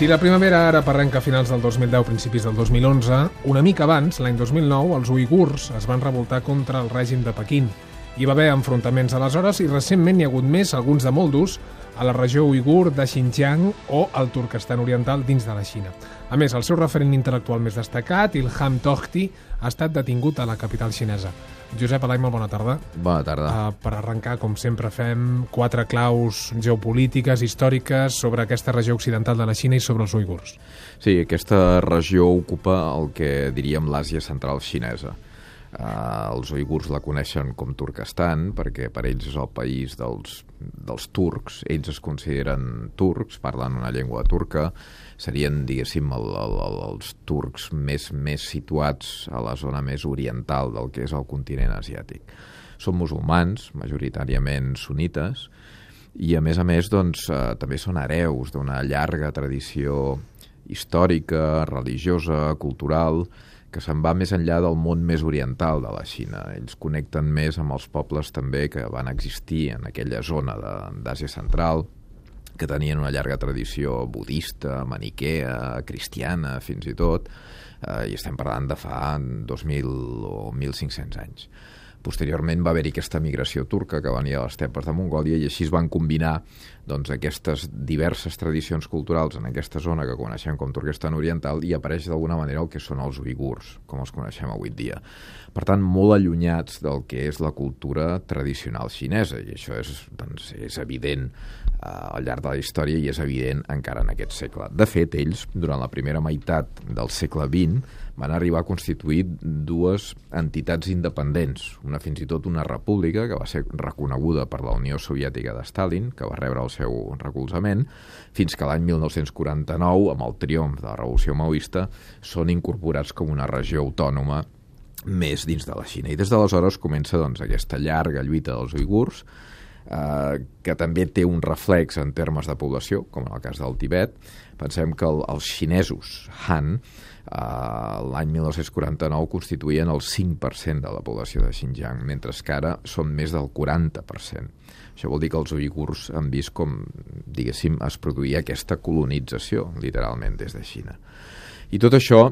Si la primavera àrab arrenca a finals del 2010, principis del 2011, una mica abans, l'any 2009, els uigurs es van revoltar contra el règim de Pequín. Hi va haver enfrontaments aleshores i recentment n'hi ha hagut més, alguns de molt durs, a la regió uigur de Xinjiang o al Turkestan oriental dins de la Xina. A més, el seu referent intel·lectual més destacat, Ilham Tohti, ha estat detingut a la capital xinesa. Josep Alai, molt bona tarda. Bona tarda. Uh, per arrencar, com sempre fem, quatre claus geopolítiques, històriques, sobre aquesta regió occidental de la Xina i sobre els uigurs. Sí, aquesta regió ocupa el que diríem l'Àsia central xinesa. Uh, els uigurs la coneixen com Turkestan perquè per ells és el país dels, dels turcs, ells es consideren turcs, parlen una llengua turca, serien, diguéssim, el, el, el, els turcs més, més situats a la zona més oriental del que és el continent asiàtic. Són musulmans, majoritàriament sunites, i a més a més doncs, eh, també són hereus d'una llarga tradició històrica, religiosa, cultural, que se'n va més enllà del món més oriental de la Xina. Ells connecten més amb els pobles també que van existir en aquella zona d'Àsia Central, que tenien una llarga tradició budista, maniquea, cristiana, fins i tot, eh, i estem parlant de fa 2.000 o 1.500 anys. Posteriorment va haver-hi aquesta migració turca que venia a les tepes de Mongòlia i així es van combinar doncs, aquestes diverses tradicions culturals en aquesta zona que coneixem com Turquestan Oriental i apareix d'alguna manera el que són els uigurs, com els coneixem avui dia. Per tant, molt allunyats del que és la cultura tradicional xinesa i això és, doncs, és evident eh, al llarg de la història i és evident encara en aquest segle. De fet, ells, durant la primera meitat del segle XX, van arribar a constituir dues entitats independents, una fins i tot una república que va ser reconeguda per la Unió Soviètica de Stalin, que va rebre el seu recolzament, fins que l'any 1949, amb el triomf de la Revolució Maoista, són incorporats com una regió autònoma més dins de la Xina. I des d'aleshores comença doncs, aquesta llarga lluita dels uigurs, eh, que també té un reflex en termes de població, com en el cas del Tibet. Pensem que el, els xinesos Han Uh, L'any 1949 constituïen el 5% de la població de Xinjiang, mentre que ara són més del 40%. Això vol dir que els uigurs han vist com, diguéssim, es produïa aquesta colonització, literalment, des de Xina. I tot això,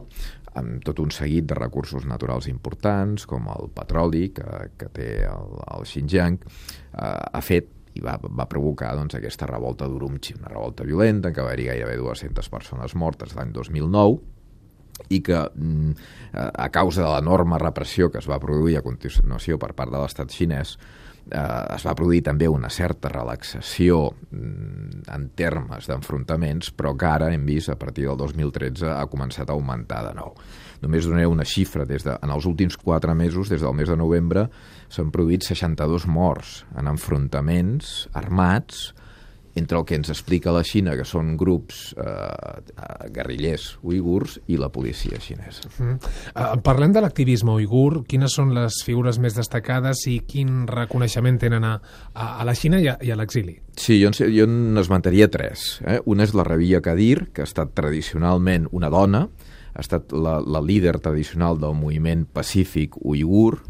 amb tot un seguit de recursos naturals importants, com el petroli que, que té el, el Xinjiang, uh, ha fet i va, va provocar doncs, aquesta revolta d'Urumqi, una revolta violenta en què va haver gairebé 200 persones mortes l'any 2009, i que mm, a causa de l'enorme repressió que es va produir a continuació per part de l'estat xinès eh, es va produir també una certa relaxació mm, en termes d'enfrontaments, però que ara hem vist a partir del 2013 ha començat a augmentar de nou. Només donaré una xifra. Des de, en els últims quatre mesos, des del mes de novembre, s'han produït 62 morts en enfrontaments armats entre el que ens explica la Xina, que són grups eh, guerrillers uigurs, i la policia xinesa. Mm. Uh, parlem de l'activisme uigur. Quines són les figures més destacades i quin reconeixement tenen a, a, a la Xina i a, i a l'exili? Sí, jo, jo n'esmentaria tres. Eh? Una és la Rabia Kadir, que ha estat tradicionalment una dona, ha estat la, la líder tradicional del moviment pacífic uigur,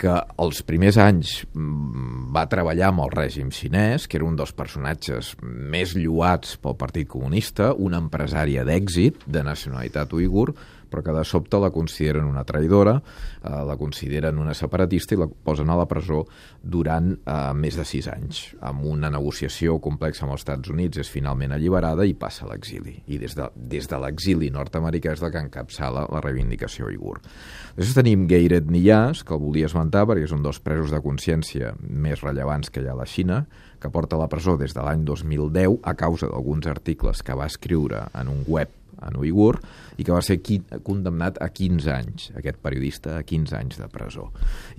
que els primers anys mm, va treballar amb el règim xinès, que era un dels personatges més lluats pel Partit Comunista, una empresària d'èxit de nacionalitat uigur, però que de sobte la consideren una traïdora, eh, la consideren una separatista i la posen a la presó durant eh, més de sis anys. Amb una negociació complexa amb els Estats Units és finalment alliberada i passa a l'exili. I des de, des de l'exili nord-americà és la que encapçala la reivindicació uigur. Després tenim Geiret Niyaz, que el volia esmentar perquè és un dels presos de consciència més rellevants que hi ha a la Xina, que porta a la presó des de l'any 2010 a causa d'alguns articles que va escriure en un web en uigur, i que va ser condemnat a 15 anys, aquest periodista, a 15 anys de presó.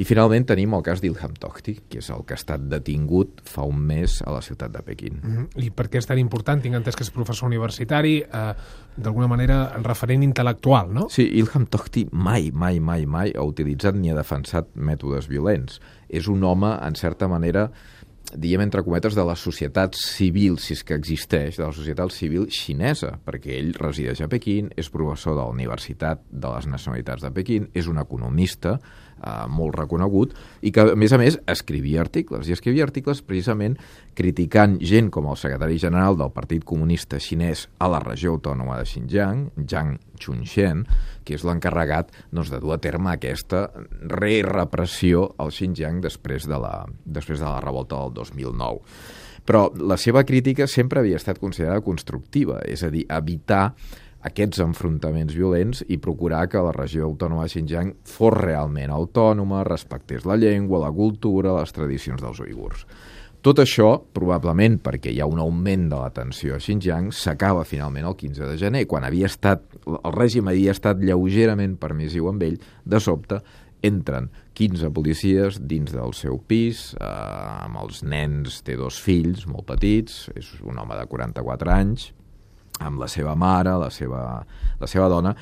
I finalment tenim el cas d'Ilham Tohti, que és el que ha estat detingut fa un mes a la ciutat de Pequín. Mm -hmm. I per què és tan important? Tinc entès que és professor universitari, eh, d'alguna manera referent intel·lectual, no? Sí, Ilham Tohti mai, mai, mai, mai ha utilitzat ni ha defensat mètodes violents. És un home, en certa manera, diem entre cometes, de la societat civil, si és que existeix, de la societat civil xinesa, perquè ell resideix a Pequín, és professor de la Universitat de les Nacionalitats de Pequín, és un economista eh, molt reconegut, i que, a més a més, escrivia articles, i escrivia articles precisament criticant gent com el secretari general del Partit Comunista Xinès a la regió autònoma de Xinjiang, Jiang Chunxian, que és l'encarregat doncs, de dur a terme aquesta re-repressió al Xinjiang després de la, després de la revolta del 2009. Però la seva crítica sempre havia estat considerada constructiva, és a dir, evitar aquests enfrontaments violents i procurar que la regió autònoma de Xinjiang fos realment autònoma, respectés la llengua, la cultura, les tradicions dels uigurs. Tot això, probablement perquè hi ha un augment de la tensió a Xinjiang, s'acaba finalment el 15 de gener, quan havia estat, el règim havia estat lleugerament permissiu amb ell, de sobte entren 15 policies dins del seu pis, eh, amb els nens, té dos fills molt petits, és un home de 44 anys, amb la seva mare, la seva, la seva dona,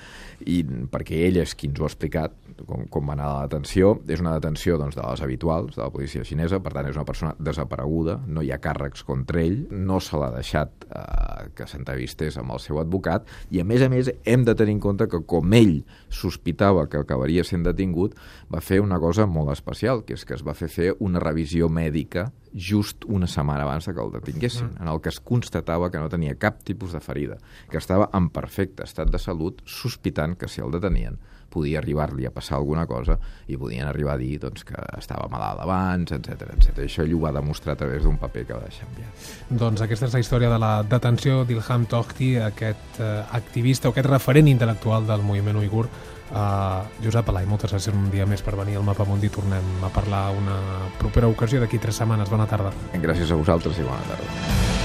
i perquè ell és qui ens ho ha explicat, com, com va anar la detenció. És una detenció doncs, de les habituals de la policia xinesa, per tant és una persona desapareguda, no hi ha càrrecs contra ell, no se l'ha deixat eh, que s'entrevistés amb el seu advocat, i a més a més hem de tenir en compte que com ell sospitava que acabaria sent detingut, va fer una cosa molt especial, que és que es va fer fer una revisió mèdica just una setmana abans que el detinguessin, en el que es constatava que no tenia cap tipus de ferida, que estava en perfecte estat de salut, sospitant que si el detenien podia arribar-li a passar alguna cosa i podien arribar a dir doncs, que estava malalt abans, etc etc. Això ell ho va demostrar a través d'un paper que va deixar enviat. Doncs aquesta és la història de la detenció d'Ilham Tohti, aquest eh, activista o aquest referent intel·lectual del moviment uigur, Uh, Josep Alai, moltes gràcies un dia més per venir al Mapa Mundi. Tornem a parlar una propera ocasió d'aquí tres setmanes. Bona tarda. Gràcies a vosaltres i bona tarda.